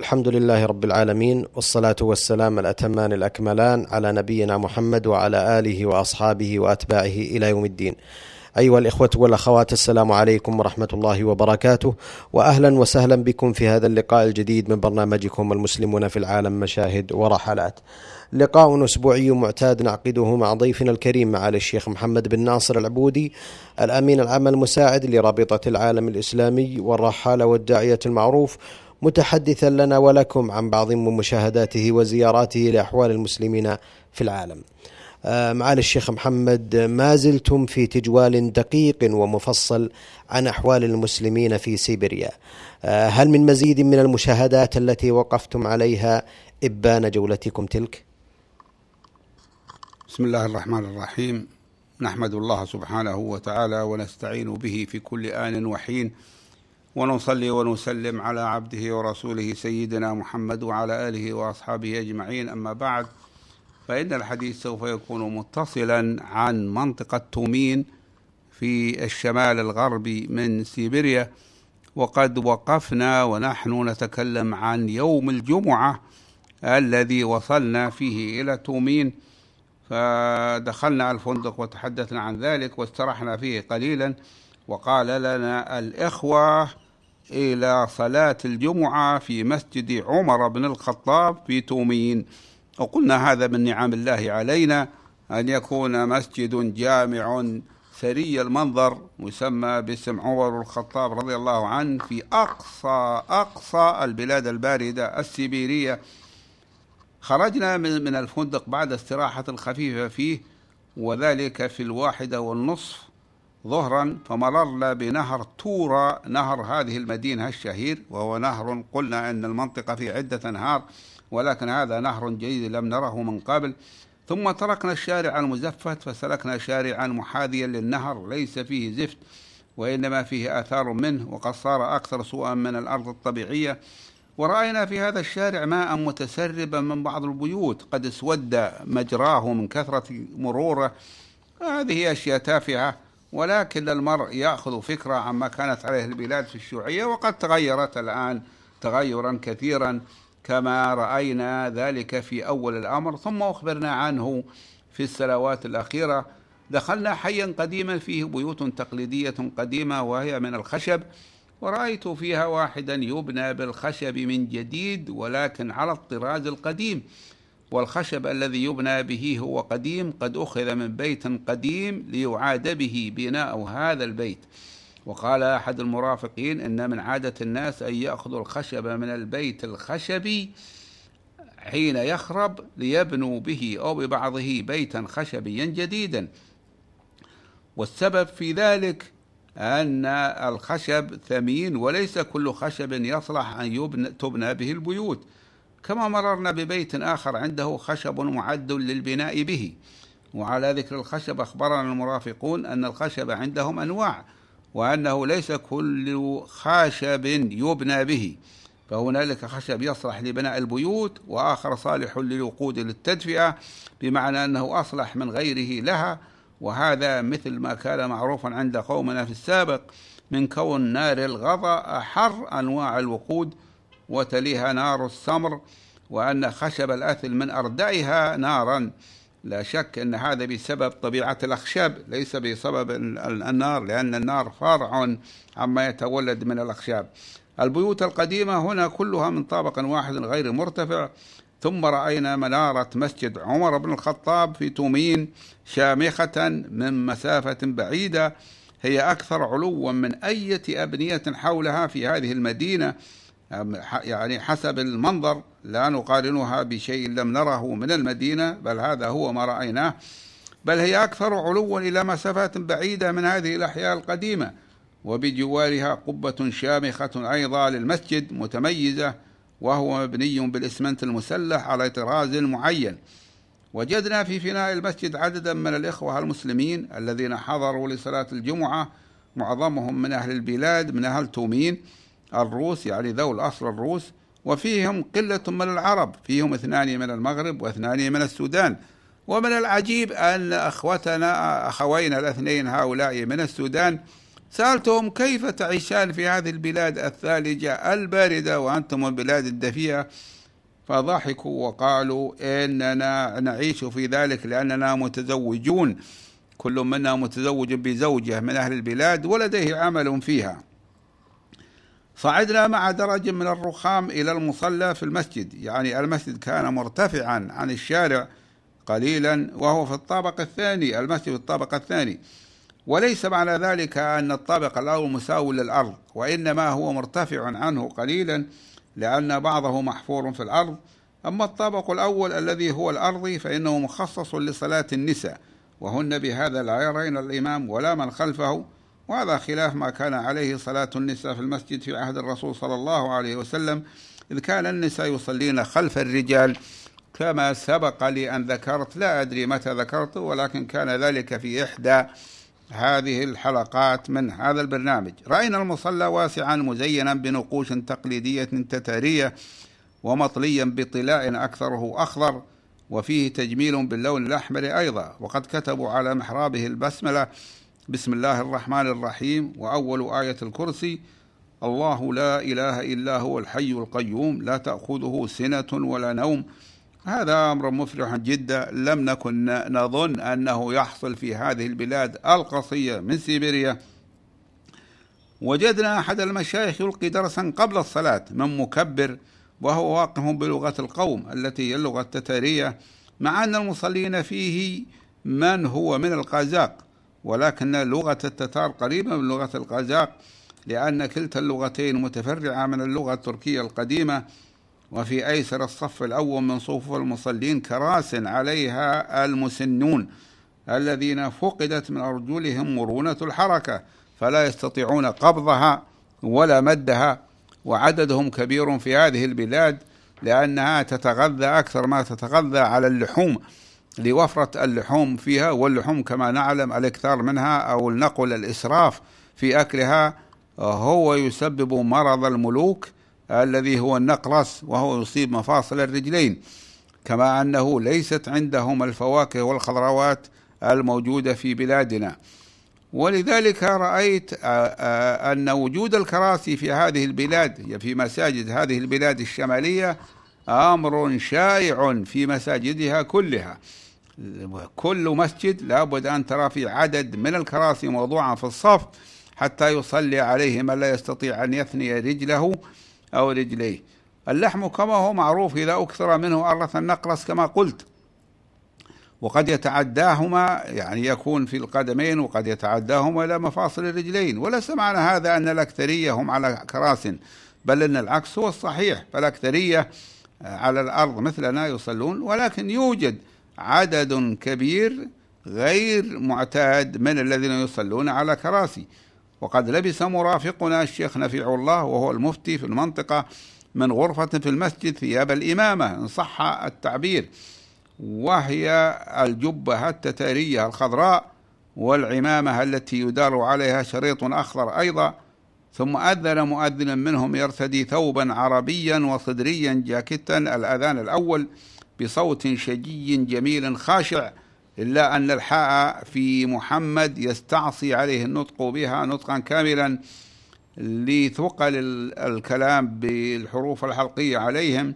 الحمد لله رب العالمين والصلاة والسلام الأتمان الأكملان على نبينا محمد وعلى آله وأصحابه وأتباعه إلى يوم الدين. أيها الإخوة والأخوات السلام عليكم ورحمة الله وبركاته وأهلا وسهلا بكم في هذا اللقاء الجديد من برنامجكم المسلمون في العالم مشاهد ورحلات. لقاء أسبوعي معتاد نعقده مع ضيفنا الكريم معالي الشيخ محمد بن ناصر العبودي الأمين العام المساعد لرابطة العالم الإسلامي والرحالة والداعية المعروف متحدثا لنا ولكم عن بعض من مشاهداته وزياراته لأحوال المسلمين في العالم. آه، معالي الشيخ محمد ما زلتم في تجوال دقيق ومفصل عن أحوال المسلمين في سيبيريا. آه، هل من مزيد من المشاهدات التي وقفتم عليها إبان جولتكم تلك؟ بسم الله الرحمن الرحيم نحمد الله سبحانه وتعالى ونستعين به في كل آن وحين ونصلي ونسلم على عبده ورسوله سيدنا محمد وعلى آله وأصحابه أجمعين. أما بعد فإن الحديث سوف يكون متصلا عن منطقة تومين في الشمال الغربي من سيبيريا. وقد وقفنا ونحن نتكلم عن يوم الجمعة الذي وصلنا فيه إلى تومين. فدخلنا الفندق وتحدثنا عن ذلك واسترحنا فيه قليلا. وقال لنا الإخوة إلى صلاة الجمعة في مسجد عمر بن الخطاب في تومين. وقلنا هذا من نعم الله علينا أن يكون مسجد جامع ثري المنظر مسمى باسم عمر الخطاب رضي الله عنه في أقصى أقصى البلاد الباردة السيبيرية. خرجنا من الفندق بعد استراحة خفيفة فيه وذلك في الواحدة والنصف. ظهرا فمررنا بنهر تورا نهر هذه المدينة الشهير وهو نهر قلنا أن المنطقة في عدة أنهار ولكن هذا نهر جيد لم نره من قبل. ثم تركنا الشارع المزفت فسلكنا شارعا محاذيا للنهر ليس فيه زفت وإنما فيه آثار منه وقد صار أكثر سوءا من الأرض الطبيعية. ورأينا في هذا الشارع ماء متسربا من بعض البيوت قد اسود مجراه من كثرة مروره. هذه أشياء تافهة. ولكن المرء يأخذ فكرة عما كانت عليه البلاد في الشيوعية وقد تغيرت الآن تغيرا كثيرا كما رأينا ذلك في أول الأمر ثم أخبرنا عنه في السنوات الأخيرة. دخلنا حيا قديما فيه بيوت تقليدية قديمة وهي من الخشب ورأيت فيها واحدا يبنى بالخشب من جديد ولكن على الطراز القديم. والخشب الذي يبنى به هو قديم قد أخذ من بيت قديم ليعاد به بناء هذا البيت. وقال أحد المرافقين إن من عادة الناس أن يأخذوا الخشب من البيت الخشبي حين يخرب ليبنوا به أو ببعضه بيتا خشبيا جديدا. والسبب في ذلك أن الخشب ثمين وليس كل خشب يصلح أن يبنى تبنى به البيوت. كما مررنا ببيت آخر عنده خشب معد للبناء به. وعلى ذكر الخشب أخبرنا المرافقون أن الخشب عندهم أنواع وأنه ليس كل خشب يبنى به. فهنالك خشب يصلح لبناء البيوت وآخر صالح للوقود للتدفئة بمعنى أنه أصلح من غيره لها. وهذا مثل ما كان معروفا عند قومنا في السابق من كون نار الغضا أحر أنواع الوقود وتليها نار السمر وأن خشب الأثل من أردعها نارا. لا شك أن هذا بسبب طبيعة الأخشاب ليس بسبب النار لأن النار فرع عما يتولد من الأخشاب. البيوت القديمة هنا كلها من طابق واحد غير مرتفع. ثم رأينا منارة مسجد عمر بن الخطاب في تومين شامخة من مسافة بعيدة. هي أكثر علوا من أية أبنية حولها في هذه المدينة. يعني حسب المنظر لا نقارنها بشيء لم نره من المدينة بل هذا هو ما رأيناه. بل هي أكثر علوا إلى مسافات بعيدة من هذه الأحياء القديمة وبجوارها قبة شامخة أيضا للمسجد متميزة وهو مبني بالإسمنت المسلح على طراز معين. وجدنا في فناء المسجد عددا من الإخوة المسلمين الذين حضروا لصلاة الجمعة معظمهم من أهل البلاد من أهل تومين. الروس يعني ذو الأصل الروس وفيهم قلة من العرب فيهم اثنان من المغرب واثنان من السودان. ومن العجيب أن أخوتنا أخوينا الاثنين هؤلاء من السودان سألتهم كيف تعيشان في هذه البلاد الثالجة الباردة وأنتم البلاد الدفيئة فضحكوا وقالوا إننا نعيش في ذلك لأننا متزوجون. كل منا متزوج بزوجة من أهل البلاد ولديه عمل فيها. صعدنا مع درج من الرخام إلى المصلى في المسجد. يعني المسجد كان مرتفعا عن الشارع قليلا وهو في الطابق الثاني المسجد في الطابق الثاني. وليس معنى ذلك أن الطابق الأول مساو للأرض وإنما هو مرتفع عنه قليلا لأن بعضه محفور في الأرض. أما الطابق الأول الذي هو الأرضي فإنه مخصص لصلاة النساء. وهن بهذا لا يرين الإمام ولا من خلفه. وهذا خلاف ما كان عليه صلاة النساء في المسجد في عهد الرسول صلى الله عليه وسلم إذ كان النساء يصلين خلف الرجال كما سبق لي أن ذكرت. لا أدري متى ذكرت ولكن كان ذلك في إحدى هذه الحلقات من هذا البرنامج. رأينا المصلى واسعا مزينا بنقوش تقليدية تتارية ومطليا بطلاء أكثره أخضر وفيه تجميل باللون الأحمر أيضا. وقد كتبوا على محرابه البسملة بسم الله الرحمن الرحيم وأول آية الكرسي الله لا إله إلا هو الحي القيوم لا تأخذه سنة ولا نوم هذا أمر مفرح جدا لم نكن نظن أنه يحصل في هذه البلاد القصية من سيبيريا وجدنا أحد المشايخ يلقي درسا قبل الصلاة من مكبر وهو واقف بلغة القوم التي هي اللغة التتارية مع أن المصلين فيه من هو من القازاق ولكن لغة التتار قريبة من لغة القازاق لأن كلتا اللغتين متفرعة من اللغة التركية القديمة وفي أيسر الصف الأول من صفوف المصلين كراس عليها المسنون الذين فقدت من أرجلهم مرونة الحركة فلا يستطيعون قبضها ولا مدها وعددهم كبير في هذه البلاد لأنها تتغذى أكثر ما تتغذى على اللحوم. لوفرة اللحوم فيها واللحوم كما نعلم الإكثار منها أو النقل الإسراف في أكلها هو يسبب مرض الملوك الذي هو النقرس وهو يصيب مفاصل الرجلين كما أنه ليست عندهم الفواكه والخضروات الموجودة في بلادنا. ولذلك رأيت أن وجود الكراسي في هذه البلاد في مساجد هذه البلاد الشمالية أمر شائع في مساجدها كلها. كل مسجد لابد أن ترى في عدد من الكراسي موضوعا في الصف حتى يصلي عليه من لا يستطيع أن يثني رجله أو رجليه. اللحم كما هو معروف إذا أكثر منه أرث النقرس كما قلت. وقد يتعداهما يعني يكون في القدمين وقد يتعداهما إلى مفاصل الرجلين. وليس معنى هذا أن الأكثرية هم على كراس بل أن العكس هو الصحيح. فالأكثرية على الأرض مثلنا يصلون ولكن يوجد عدد كبير غير معتاد من الذين يصلون على كراسي. وقد لبس مرافقنا الشيخ نفيع الله وهو المفتي في المنطقة من غرفة في المسجد ثياب الإمامة إن صح التعبير. وهي الجبة التتارية الخضراء والعمامة التي يدار عليها شريط أخضر أيضا. ثم أذن مؤذن منهم يرتدي ثوبا عربيا وصدريا جاكتا الأذان الأول. بصوت شجي جميل خاشع إلا أن الحاء في محمد يستعصي عليه النطق بها نطقا كاملا لثقل الكلام بالحروف الحلقية عليهم.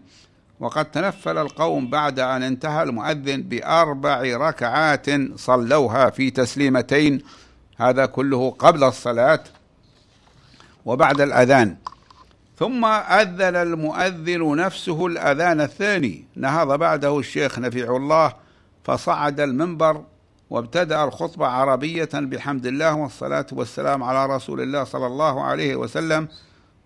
وقد تنفل القوم بعد أن انتهى المؤذن بأربع ركعات صلوها في تسليمتين هذا كله قبل الصلاة وبعد الأذان. ثم أذن المؤذن نفسه الأذان الثاني. نهض بعده الشيخ نفيع الله فصعد المنبر وابتدأ الخطبة عربية بحمد الله والصلاة والسلام على رسول الله صلى الله عليه وسلم.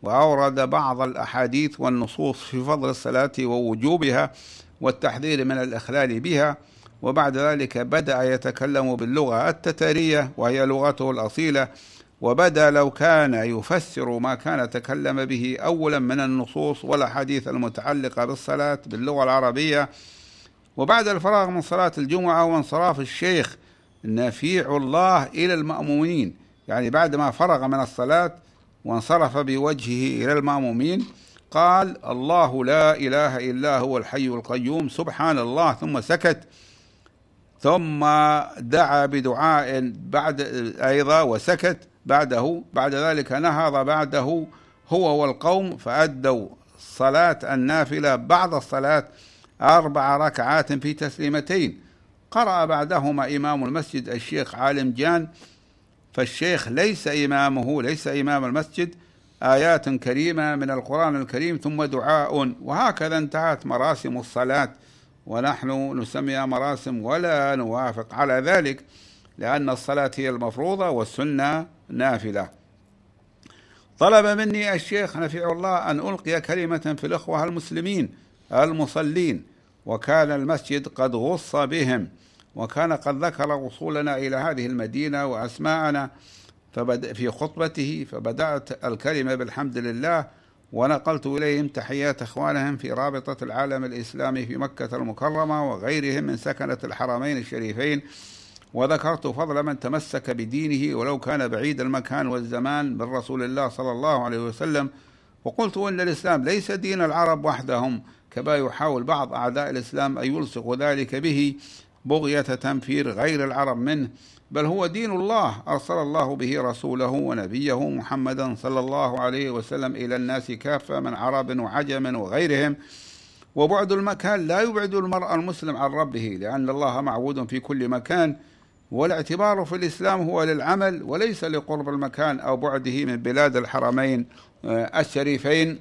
وأورد بعض الأحاديث والنصوص في فضل الصلاة ووجوبها والتحذير من الإخلال بها. وبعد ذلك بدأ يتكلم باللغة التتارية وهي لغته الأصيلة. وبدأ لو كان يفسر ما كان تكلم به أولا من النصوص والأحاديث المتعلقة بالصلاة باللغة العربية وبعد الفراغ من صلاة الجمعة وانصراف الشيخ نفيع الله إلى المأمومين يعني بعد ما فرغ من الصلاة وانصرف بوجهه إلى المأمومين قال الله لا إله إلا هو الحي القيوم سبحان الله. ثم سكت. ثم دعا بدعاء بعد أيضا وسكت. بعده بعد ذلك نهض بعده هو والقوم فأدوا صلاة النافلة بعد الصلاة أربع ركعات في تسليمتين. قرأ بعدهما إمام المسجد الشيخ عالم جان فالشيخ ليس إمامه ليس إمام المسجد آيات كريمة من القرآن الكريم ثم دعاء. وهكذا انتهت مراسم الصلاة. ونحن نسميها مراسم ولا نوافق على ذلك. لأن الصلاة هي المفروضة والسنة نافلة. طلب مني الشيخ نفع الله أن ألقي كلمة في الإخوة المسلمين المصلين وكان المسجد قد غص بهم وكان قد ذكر وصولنا إلى هذه المدينة وأسماءنا فبدأ في خطبته فبدأت الكلمة بالحمد لله ونقلت إليهم تحيات إخوانهم في رابطة العالم الإسلامي في مكة المكرمة وغيرهم من سكنة الحرمين الشريفين وذكرت فضل من تمسك بدينه ولو كان بعيد المكان والزمان من رسول الله صلى الله عليه وسلم وقلت أن الإسلام ليس دين العرب وحدهم كما يحاول بعض أعداء الإسلام أن يلصقوا ذلك به بغية تنفير غير العرب منه بل هو دين الله أرسل الله به رسوله ونبيه محمدا صلى الله عليه وسلم إلى الناس كافة من عرب وعجم وغيرهم وبعد المكان لا يبعد المرء المسلم عن ربه لأن الله معبود في كل مكان والاعتبار في الإسلام هو للعمل وليس لقرب المكان أو بعده من بلاد الحرمين آه، الشريفين.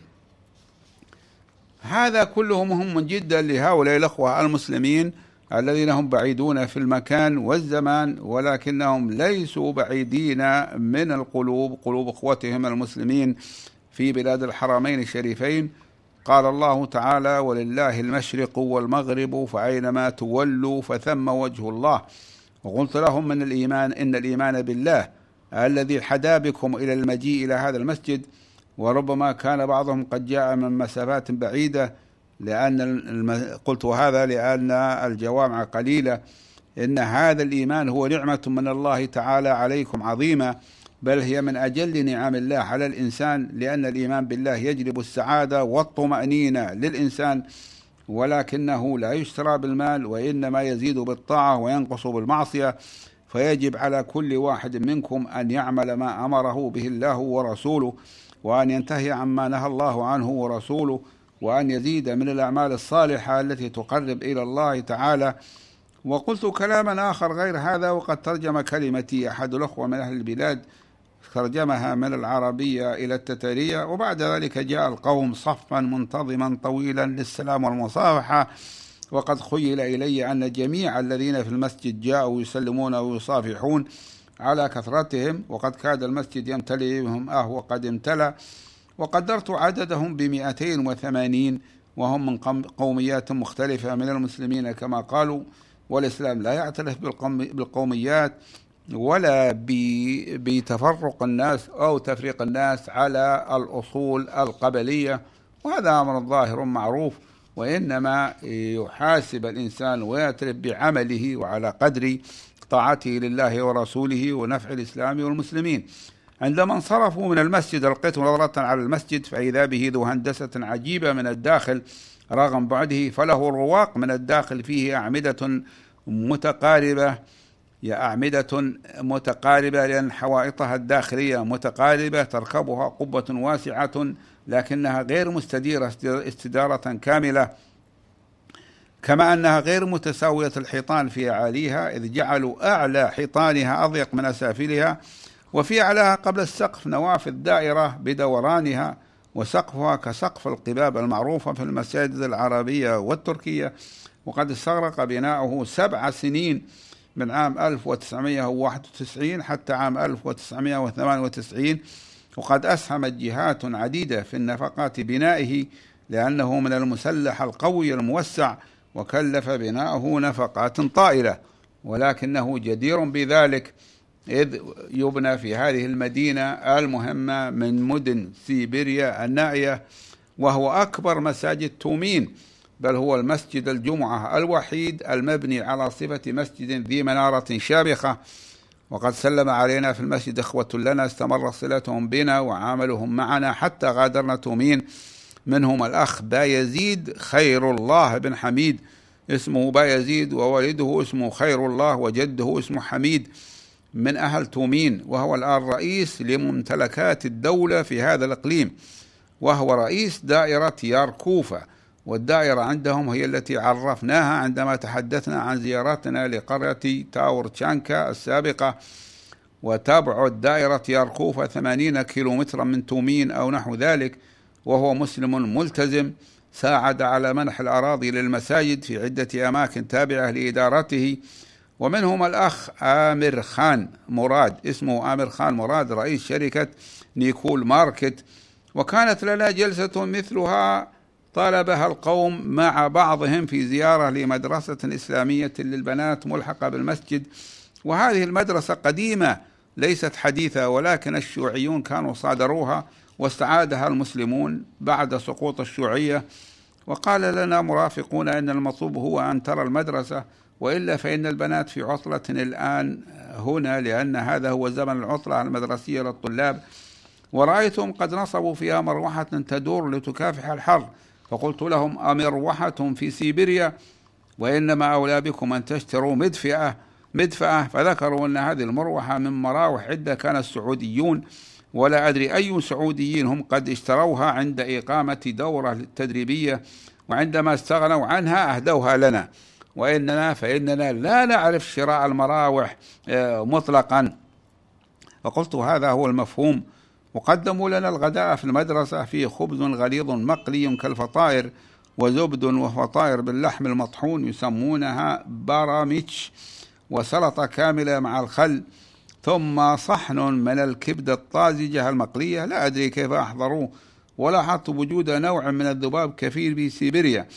هذا كله مهم جدا لهؤلاء الأخوة المسلمين الذين هم بعيدون في المكان والزمان ولكنهم ليسوا بعيدين من القلوب قلوب إخوتهم المسلمين في بلاد الحرمين الشريفين. قال الله تعالى ولله المشرق والمغرب فأينما تولوا فثم وجه الله وقلت لهم من الإيمان إن الإيمان بالله الذي حدا بكم إلى المجيء إلى هذا المسجد وربما كان بعضهم قد جاء من مسافات بعيدة لأن. قلت هذا لأن الجوامع قليلة إن هذا الإيمان هو نعمة من الله تعالى عليكم عظيمة بل هي من أجل نعم الله على الإنسان لأن الإيمان بالله يجلب السعادة والطمأنينة للإنسان ولكنه لا يشترى بالمال وإنما يزيد بالطاعة وينقص بالمعصية. فيجب على كل واحد منكم أن يعمل ما أمره به الله ورسوله وأن ينتهي عما نهى الله عنه ورسوله وأن يزيد من الأعمال الصالحة التي تقرب إلى الله تعالى. وقلت كلاما آخر غير هذا وقد ترجم كلمتي أحد الأخوة من أهل البلاد ترجمها من العربية إلى التترية وبعد ذلك جاء القوم صفا منتظما طويلا للسلام والمصافحة. وقد خيل إلي أن جميع الذين في المسجد جاءوا يسلمون ويصافحون على كثرتهم. وقد كاد المسجد يمتلئ بهم أه وقد امتلأ. وقدرت عددهم بمئتين وثمانين وهم من قوميات مختلفة من المسلمين كما قالوا. والإسلام لا يعترف بالقوميات. ولا بتفرق الناس أو تفريق الناس على الأصول القبلية. وهذا أمر ظاهر معروف وإنما يحاسب الإنسان ويعترف بعمله وعلى قدر طاعته لله ورسوله ونفع الإسلام والمسلمين. عندما انصرفوا من المسجد ألقيت نظرة على المسجد فإذا به ذو هندسة عجيبة من الداخل رغم بعده فله رواق من الداخل فيه أعمدة متقاربة هي أعمدة متقاربة لأن حوائطها الداخلية متقاربة تركبها قبة واسعة لكنها غير مستديرة استدارة كاملة. كما أنها غير متساوية الحيطان في أعاليها إذ جعلوا أعلى حيطانها أضيق من أسافلها وفي أعلاها قبل السقف نوافذ دائرة بدورانها وسقفها كسقف القباب المعروفة في المساجد العربية والتركية. وقد استغرق بناؤه سبع سنين. من عام 1991 حتى عام 1998 وقد أسهمت جهات عديدة في النفقات بنائه لأنه من المسلح القوي الموسع وكلف بناؤه نفقات طائلة ولكنه جدير بذلك إذ يبنى في هذه المدينة المهمة من مدن سيبيريا النائية وهو أكبر مساجد تومين. بل هو المسجد الجمعة الوحيد المبني على صفة مسجد ذي منارة شامخة. وقد سلم علينا في المسجد إخوة لنا استمر صلتهم بنا وعاملهم معنا حتى غادرنا تومين. منهم الأخ بايزيد خير الله بن حميد. اسمه بايزيد ووالده اسمه خير الله وجده اسمه حميد. من أهل تومين وهو الآن رئيس لممتلكات الدولة في هذا الإقليم. وهو رئيس دائرة ياركوفا. والدائرة عندهم هي التي عرفناها عندما تحدثنا عن زيارتنا لقرية تاور تشانكا السابقة. وتابع دائرة ياركوفا ثمانين كيلومترا من تومين أو نحو ذلك وهو مسلم ملتزم ساعد على منح الأراضي للمساجد في عدة أماكن تابعة لإدارته ومنهم الأخ آمر خان مراد اسمه آمر خان مراد رئيس شركة نيكول ماركت. وكانت لنا جلسة مثلها طالبها القوم مع بعضهم في زيارة لمدرسة إسلامية للبنات ملحقة بالمسجد. وهذه المدرسة قديمة ليست حديثة ولكن الشيوعيون كانوا صادروها واستعادها المسلمون بعد سقوط الشيوعية. وقال لنا مرافقون أن المطلوب هو أن ترى المدرسة وإلا فإن البنات في عطلة الآن هنا لأن هذا هو زمن العطلة المدرسية للطلاب. ورأيتهم قد نصبوا فيها مروحة تدور لتكافح الحر. فقلت لهم أمروحة في سيبيريا وإنما أولى بكم أن تشتروا مدفئة مدفأة فذكروا أن هذه المروحة من مراوح عدة كان السعوديون ولا أدري أي سعوديين هم قد اشتروها عند إقامة دورة تدريبية وعندما استغنوا عنها أهدوها لنا. وإننا فإننا لا نعرف شراء المراوح آه، مطلقا. فقلت هذا هو المفهوم. وقدموا لنا الغداء في المدرسة فيه خبز غليظ مقلي كالفطائر وزبد وفطائر باللحم المطحون يسمونها باراميتش وسلطة كاملة مع الخل ثم صحن من الكبدة الطازجة المقلية. لا أدري كيف أحضروه ولاحظت وجود نوع من الذباب كثير في سيبيريا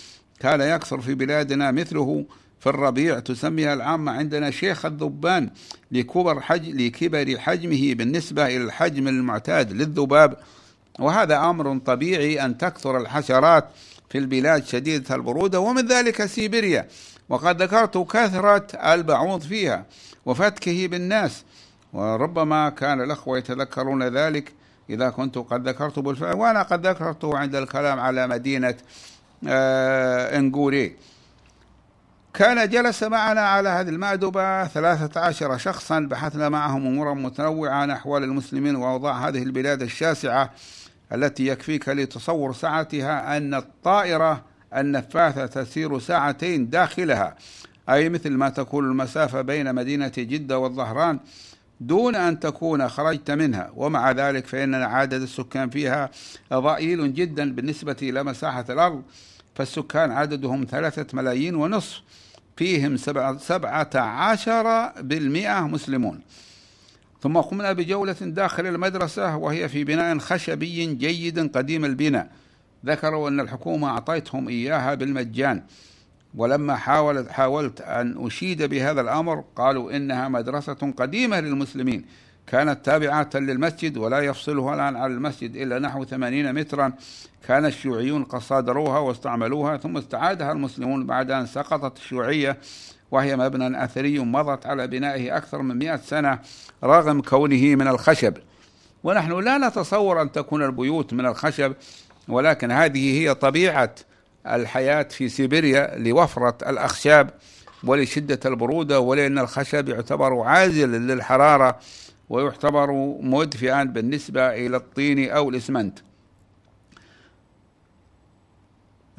كان يكثر في بلادنا مثله. في الربيع تسميها العامة عندنا شيخ الذبان لكبر, حج لكبر حجمه بالنسبة إلى الحجم المعتاد للذباب. وهذا أمر طبيعي أن تكثر الحشرات في البلاد شديدة البرودة ومن ذلك سيبيريا. وقد ذكرت كثرة البعوض فيها وفتكه بالناس. وربما كان الأخوة يتذكرون ذلك إذا كنت قد ذكرت بالفعل. وأنا قد ذكرته عند الكلام على مدينة آه انجوري كان جلس معنا على هذه المأدبة ثلاثة عشر شخصا بحثنا معهم أمورا متنوعة عن أحوال المسلمين وأوضاع هذه البلاد الشاسعة التي يكفيك لتصور سعتها أن الطائرة النفاثة تسير ساعتين داخلها. أي مثل ما تكون المسافة بين مدينة جدة والظهران دون أن تكون خرجت منها. ومع ذلك فإن عدد السكان فيها ضئيل جدا بالنسبة إلى مساحة الأرض فالسكان عددهم ثلاثة ملايين ونصف. فيهم سبعة, سبعة عشر بالمئة مسلمون. ثم قمنا بجولة داخل المدرسة وهي في بناء خشبي جيد قديم البناء. ذكروا أن الحكومة أعطيتهم إياها بالمجان. ولما حاولت حاولت أن أشيد بهذا الأمر قالوا إنها مدرسة قديمة للمسلمين. كانت تابعة للمسجد ولا يفصلها الآن عن المسجد إلا نحو ثمانين مترا. كان الشيوعيون قد صادروها واستعملوها ثم استعادها المسلمون بعد أن سقطت الشيوعية وهي مبنى أثري مضت على بنائه أكثر من مئة سنة رغم كونه من الخشب. ونحن لا نتصور أن تكون البيوت من الخشب ولكن هذه هي طبيعة الحياة في سيبيريا لوفرة الأخشاب ولشدة البرودة ولأن الخشب يعتبر عازل للحرارة ويعتبر مدفئا بالنسبة إلى الطين أو الإسمنت.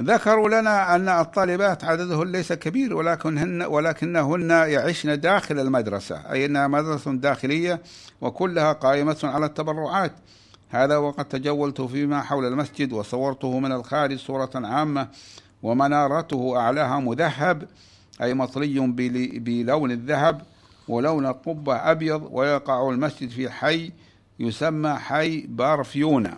ذكروا لنا أن الطالبات عددهن ليس كبير ولكنهن ولكنهن يعشن داخل المدرسة أي أنها مدرسة داخلية وكلها قائمة على التبرعات. هذا وقد تجولت فيما حول المسجد وصورته من الخارج صورة عامة ومنارته أعلاها مذهب أي مطلي بلون الذهب. ولون القبة أبيض ويقع المسجد في حي يسمى حي بارفيونا.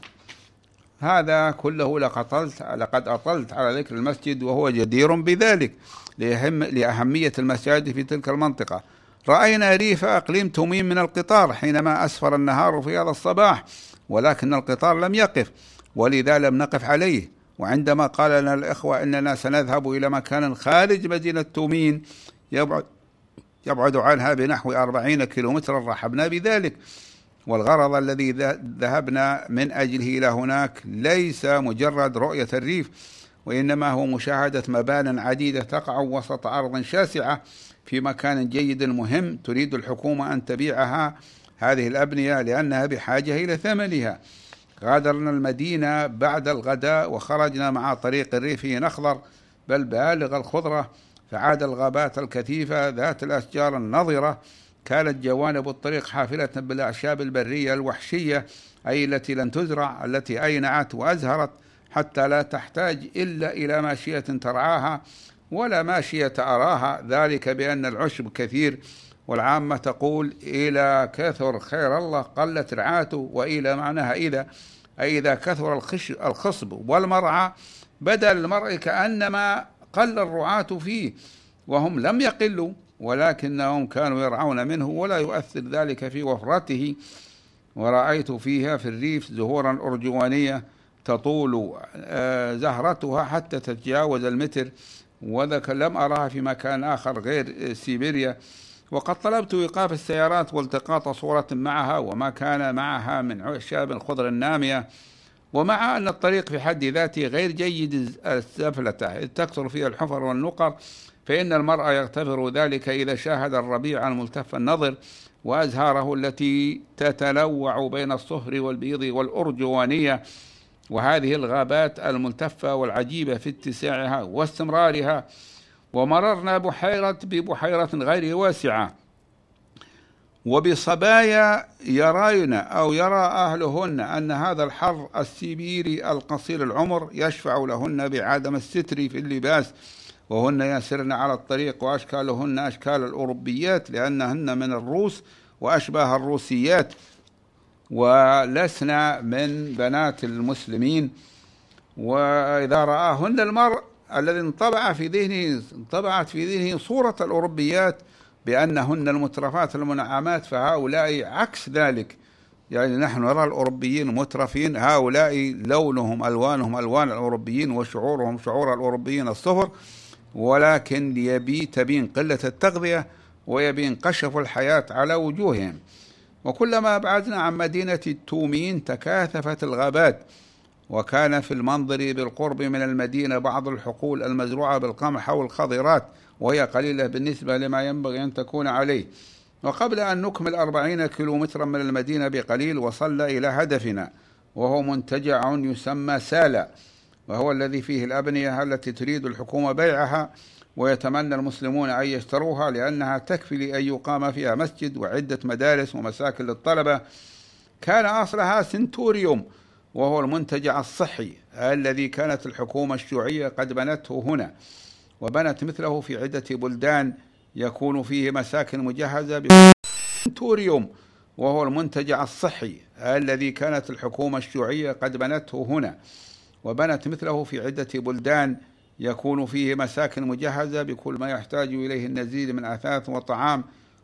هذا كله لقد لقد أطلت على ذكر المسجد وهو جدير بذلك لأهم لأهمية المساجد في تلك المنطقة. رأينا ريف أقليم تميم من القطار حينما أسفر النهار في هذا الصباح ولكن القطار لم يقف ولذا لم نقف عليه. وعندما قال لنا الإخوة أننا سنذهب إلى مكان خارج مدينة تومين يبعد, يبعد عنها بنحو أربعين كيلومترا. رحبنا بذلك. والغرض الذي ذهبنا من أجله إلى هناك ليس مجرد رؤية الريف وإنما هو مشاهدة مبان عديدة تقع وسط أرض شاسعة في مكان جيد مهم تريد الحكومة أن تبيعها هذه الأبنية لأنها بحاجة إلى ثمنها. غادرنا المدينة بعد الغداء وخرجنا مع طريق الريفي نخضر بل بالغ الخضرة فعاد الغابات الكثيفة ذات الأشجار النضرة كانت جوانب الطريق حافلة بالأعشاب البرية الوحشية أي التي لن تزرع التي أينعت وأزهرت حتى لا تحتاج إلا إلى ماشية ترعاها ولا ماشية أراها. ذلك بأن العشب كثير والعامة تقول إلى كثر خير الله قلت رعاته وإلى معناها إذا أي إذا كثر الخصب والمرعى بدا المرء كأنما قل الرعاة فيه وهم لم يقلوا ولكنهم كانوا يرعون منه ولا يؤثر ذلك في وفرته. ورأيت فيها في الريف زهورا أرجوانية تطول آه، زهرتها حتى تتجاوز المتر وذاك لم أراها في مكان آخر غير سيبيريا. وقد طلبت إيقاف السيارات والتقاط صورة معها وما كان معها من أعشاب الخضر النامية. ومع أن الطريق في حد ذاته غير جيد السفلة إذ تكثر فيها الحفر والنقر فإن المرء يغتفر ذلك إذا شاهد الربيع الملتف النظر وأزهاره التي تتنوع بين الصهر والبيض والأرجوانية. وهذه الغابات الملتفة والعجيبة في اتساعها واستمرارها ومررنا بحيرة ببحيرة غير واسعة. وبصبايا يراين أو يرى أهلهن أن هذا الحر السيبيري القصير العمر يشفع لهن بعدم الستر في اللباس وهن يسرن على الطريق وأشكالهن أشكال الأوروبيات لأنهن من الروس وأشباه الروسيات ولسنا من بنات المسلمين. وإذا رآهن المرء الذي انطبع في ذهنه انطبعت في ذهنه صورة الأوروبيات بأنهن المترفات المنعمات فهؤلاء عكس ذلك. يعني نحن نرى الأوروبيين مترفين هؤلاء لونهم ألوانهم ألوان الأوروبيين وشعورهم شعور الأوروبيين الصفر ولكن يبي تبين قلة التغذية ويبين قشف الحياة على وجوههم. وكلما أبعدنا عن مدينة التومين تكاثفت الغابات وكان في المنظر بالقرب من المدينة بعض الحقول المزروعة بالقمح أو الخضرات وهي قليلة بالنسبة لما ينبغي أن تكون عليه. وقبل أن نكمل أربعين كيلومترا من المدينة بقليل وصلنا إلى هدفنا وهو منتجع يسمى سالا وهو الذي فيه الأبنية التي تريد الحكومة بيعها ويتمنى المسلمون أن يشتروها لأنها تكفي لأن يقام فيها مسجد وعدة مدارس ومساكن للطلبة. كان أصلها سنتوريوم وهو المنتجع الصحي الذي كانت الحكومة الشيوعية قد بنته هنا. وبنت مثله في عدة بلدان يكون فيه مساكن مجهزة بسنتوريوم وهو المنتجع الصحي الذي كانت الحكومة الشيوعية قد بنته هنا. وبنت مثله في عدة بلدان يكون فيه مساكن مجهزة بكل ما يحتاج إليه النزيل من أثاث وطعام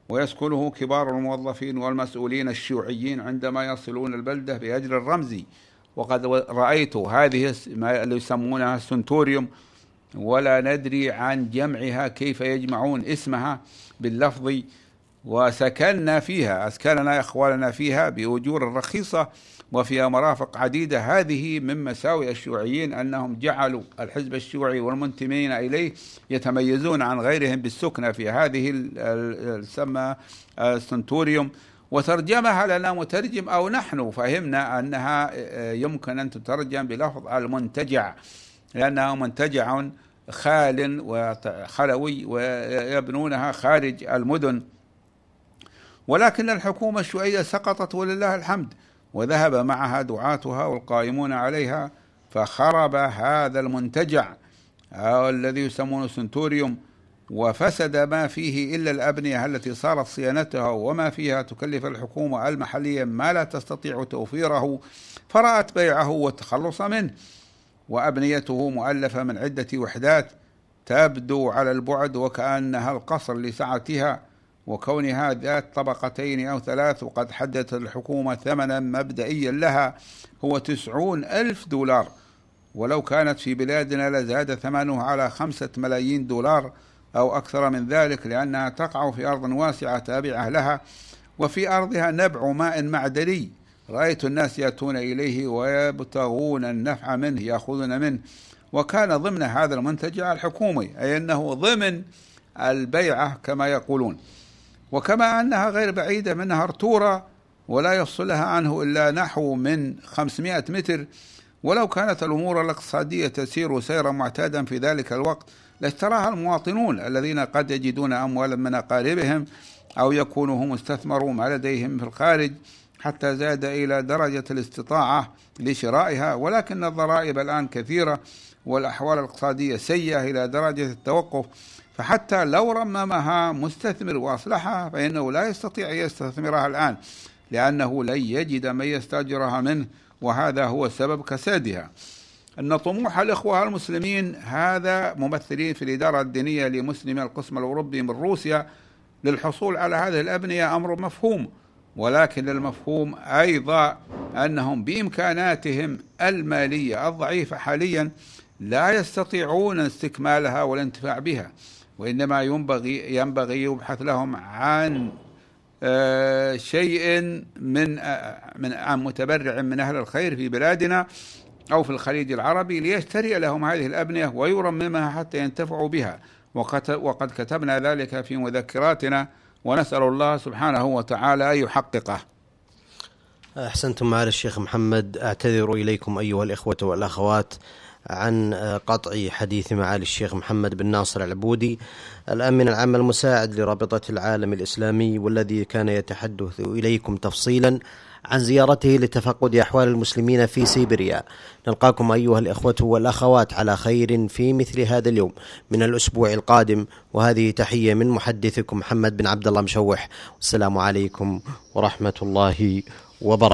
ويسكنه كبار الموظفين والمسؤولين الشيوعيين عندما يصلون البلدة بأجر الرمزي وقد رأيت هذه ما يسمونها السنتوريوم ولا ندري عن جمعها كيف يجمعون اسمها باللفظ. وسكننا فيها أسكننا إخواننا فيها بأجور رخيصة وفيها مرافق عديدة. هذه من مساوئ الشيوعيين أنهم جعلوا الحزب الشيوعي والمنتمين إليه يتميزون عن غيرهم بالسكنة في هذه السمى السنتوريوم. وترجمها لنا مترجم أو نحن فهمنا أنها يمكن أن تترجم بلفظ المنتجع. لأنها منتجع خال وخلوي ويبنونها خارج المدن. ولكن الحكومة الشيوعية سقطت ولله الحمد وذهب معها دعاتها والقائمون عليها فخرب هذا المنتجع الذي يسمونه سنتوريوم وفسد ما فيه إلا الأبنية التي صارت صيانتها وما فيها تكلف الحكومة المحلية ما لا تستطيع توفيره فرأت بيعه والتخلص منه. وأبنيته مؤلفة من عدة وحدات تبدو على البعد وكأنها القصر لسعتها وكونها ذات طبقتين أو ثلاث وقد حددت الحكومة ثمنا مبدئيا لها هو تسعون ألف دولار. ولو كانت في بلادنا لزاد ثمنه على خمسة ملايين دولار أو أكثر من ذلك لأنها تقع في أرض واسعة تابعة لها وفي أرضها نبع ماء معدني. رأيت الناس يأتون إليه ويبتغون النفع منه يأخذون منه. وكان ضمن هذا المنتجع الحكومي أي أنه ضمن البيعة كما يقولون. وكما أنها غير بعيدة من نهر تورا ولا يفصلها عنه إلا نحو من 500 متر. ولو كانت الأمور الاقتصادية تسير سيرا معتادا في ذلك الوقت لاشتراها المواطنون الذين قد يجدون أموالا من أقاربهم أو يكونوا هم استثمروا ما لديهم في الخارج. حتى زاد إلى درجة الاستطاعة لشرائها ولكن الضرائب الآن كثيرة والأحوال الاقتصادية سيئة إلى درجة التوقف. فحتى لو رممها مستثمر وأصلحها فإنه لا يستطيع أن يستثمرها الآن لأنه لن يجد من يستأجرها منه وهذا هو سبب كسادها. أن طموح الإخوة المسلمين هذا ممثلين في الإدارة الدينية لمسلمي القسم الأوروبي من روسيا للحصول على هذه الأبنية أمر مفهوم. ولكن المفهوم أيضا أنهم بإمكاناتهم المالية الضعيفة حاليا لا يستطيعون استكمالها والانتفاع بها وإنما ينبغي ينبغي يبحث لهم عن آه، شيء من آه، من عن متبرع من أهل الخير في بلادنا أو في الخليج العربي ليشتري لهم هذه الأبنية ويرممها حتى ينتفعوا بها. وقد كتبنا ذلك في مذكراتنا ونسأل الله سبحانه وتعالى أن يحققه. أحسنتم معالي الشيخ محمد. أعتذر إليكم أيها الإخوة والأخوات عن قطع حديث معالي الشيخ محمد بن ناصر العبودي الأمين العام المساعد لرابطة العالم الإسلامي والذي كان يتحدث إليكم تفصيلا عن زيارته لتفقد أحوال المسلمين في سيبيريا. نلقاكم أيها الإخوة والأخوات على خير في مثل هذا اليوم من الأسبوع القادم وهذه تحية من محدثكم محمد بن عبد الله مشوح. والسلام عليكم ورحمة الله وبركاته.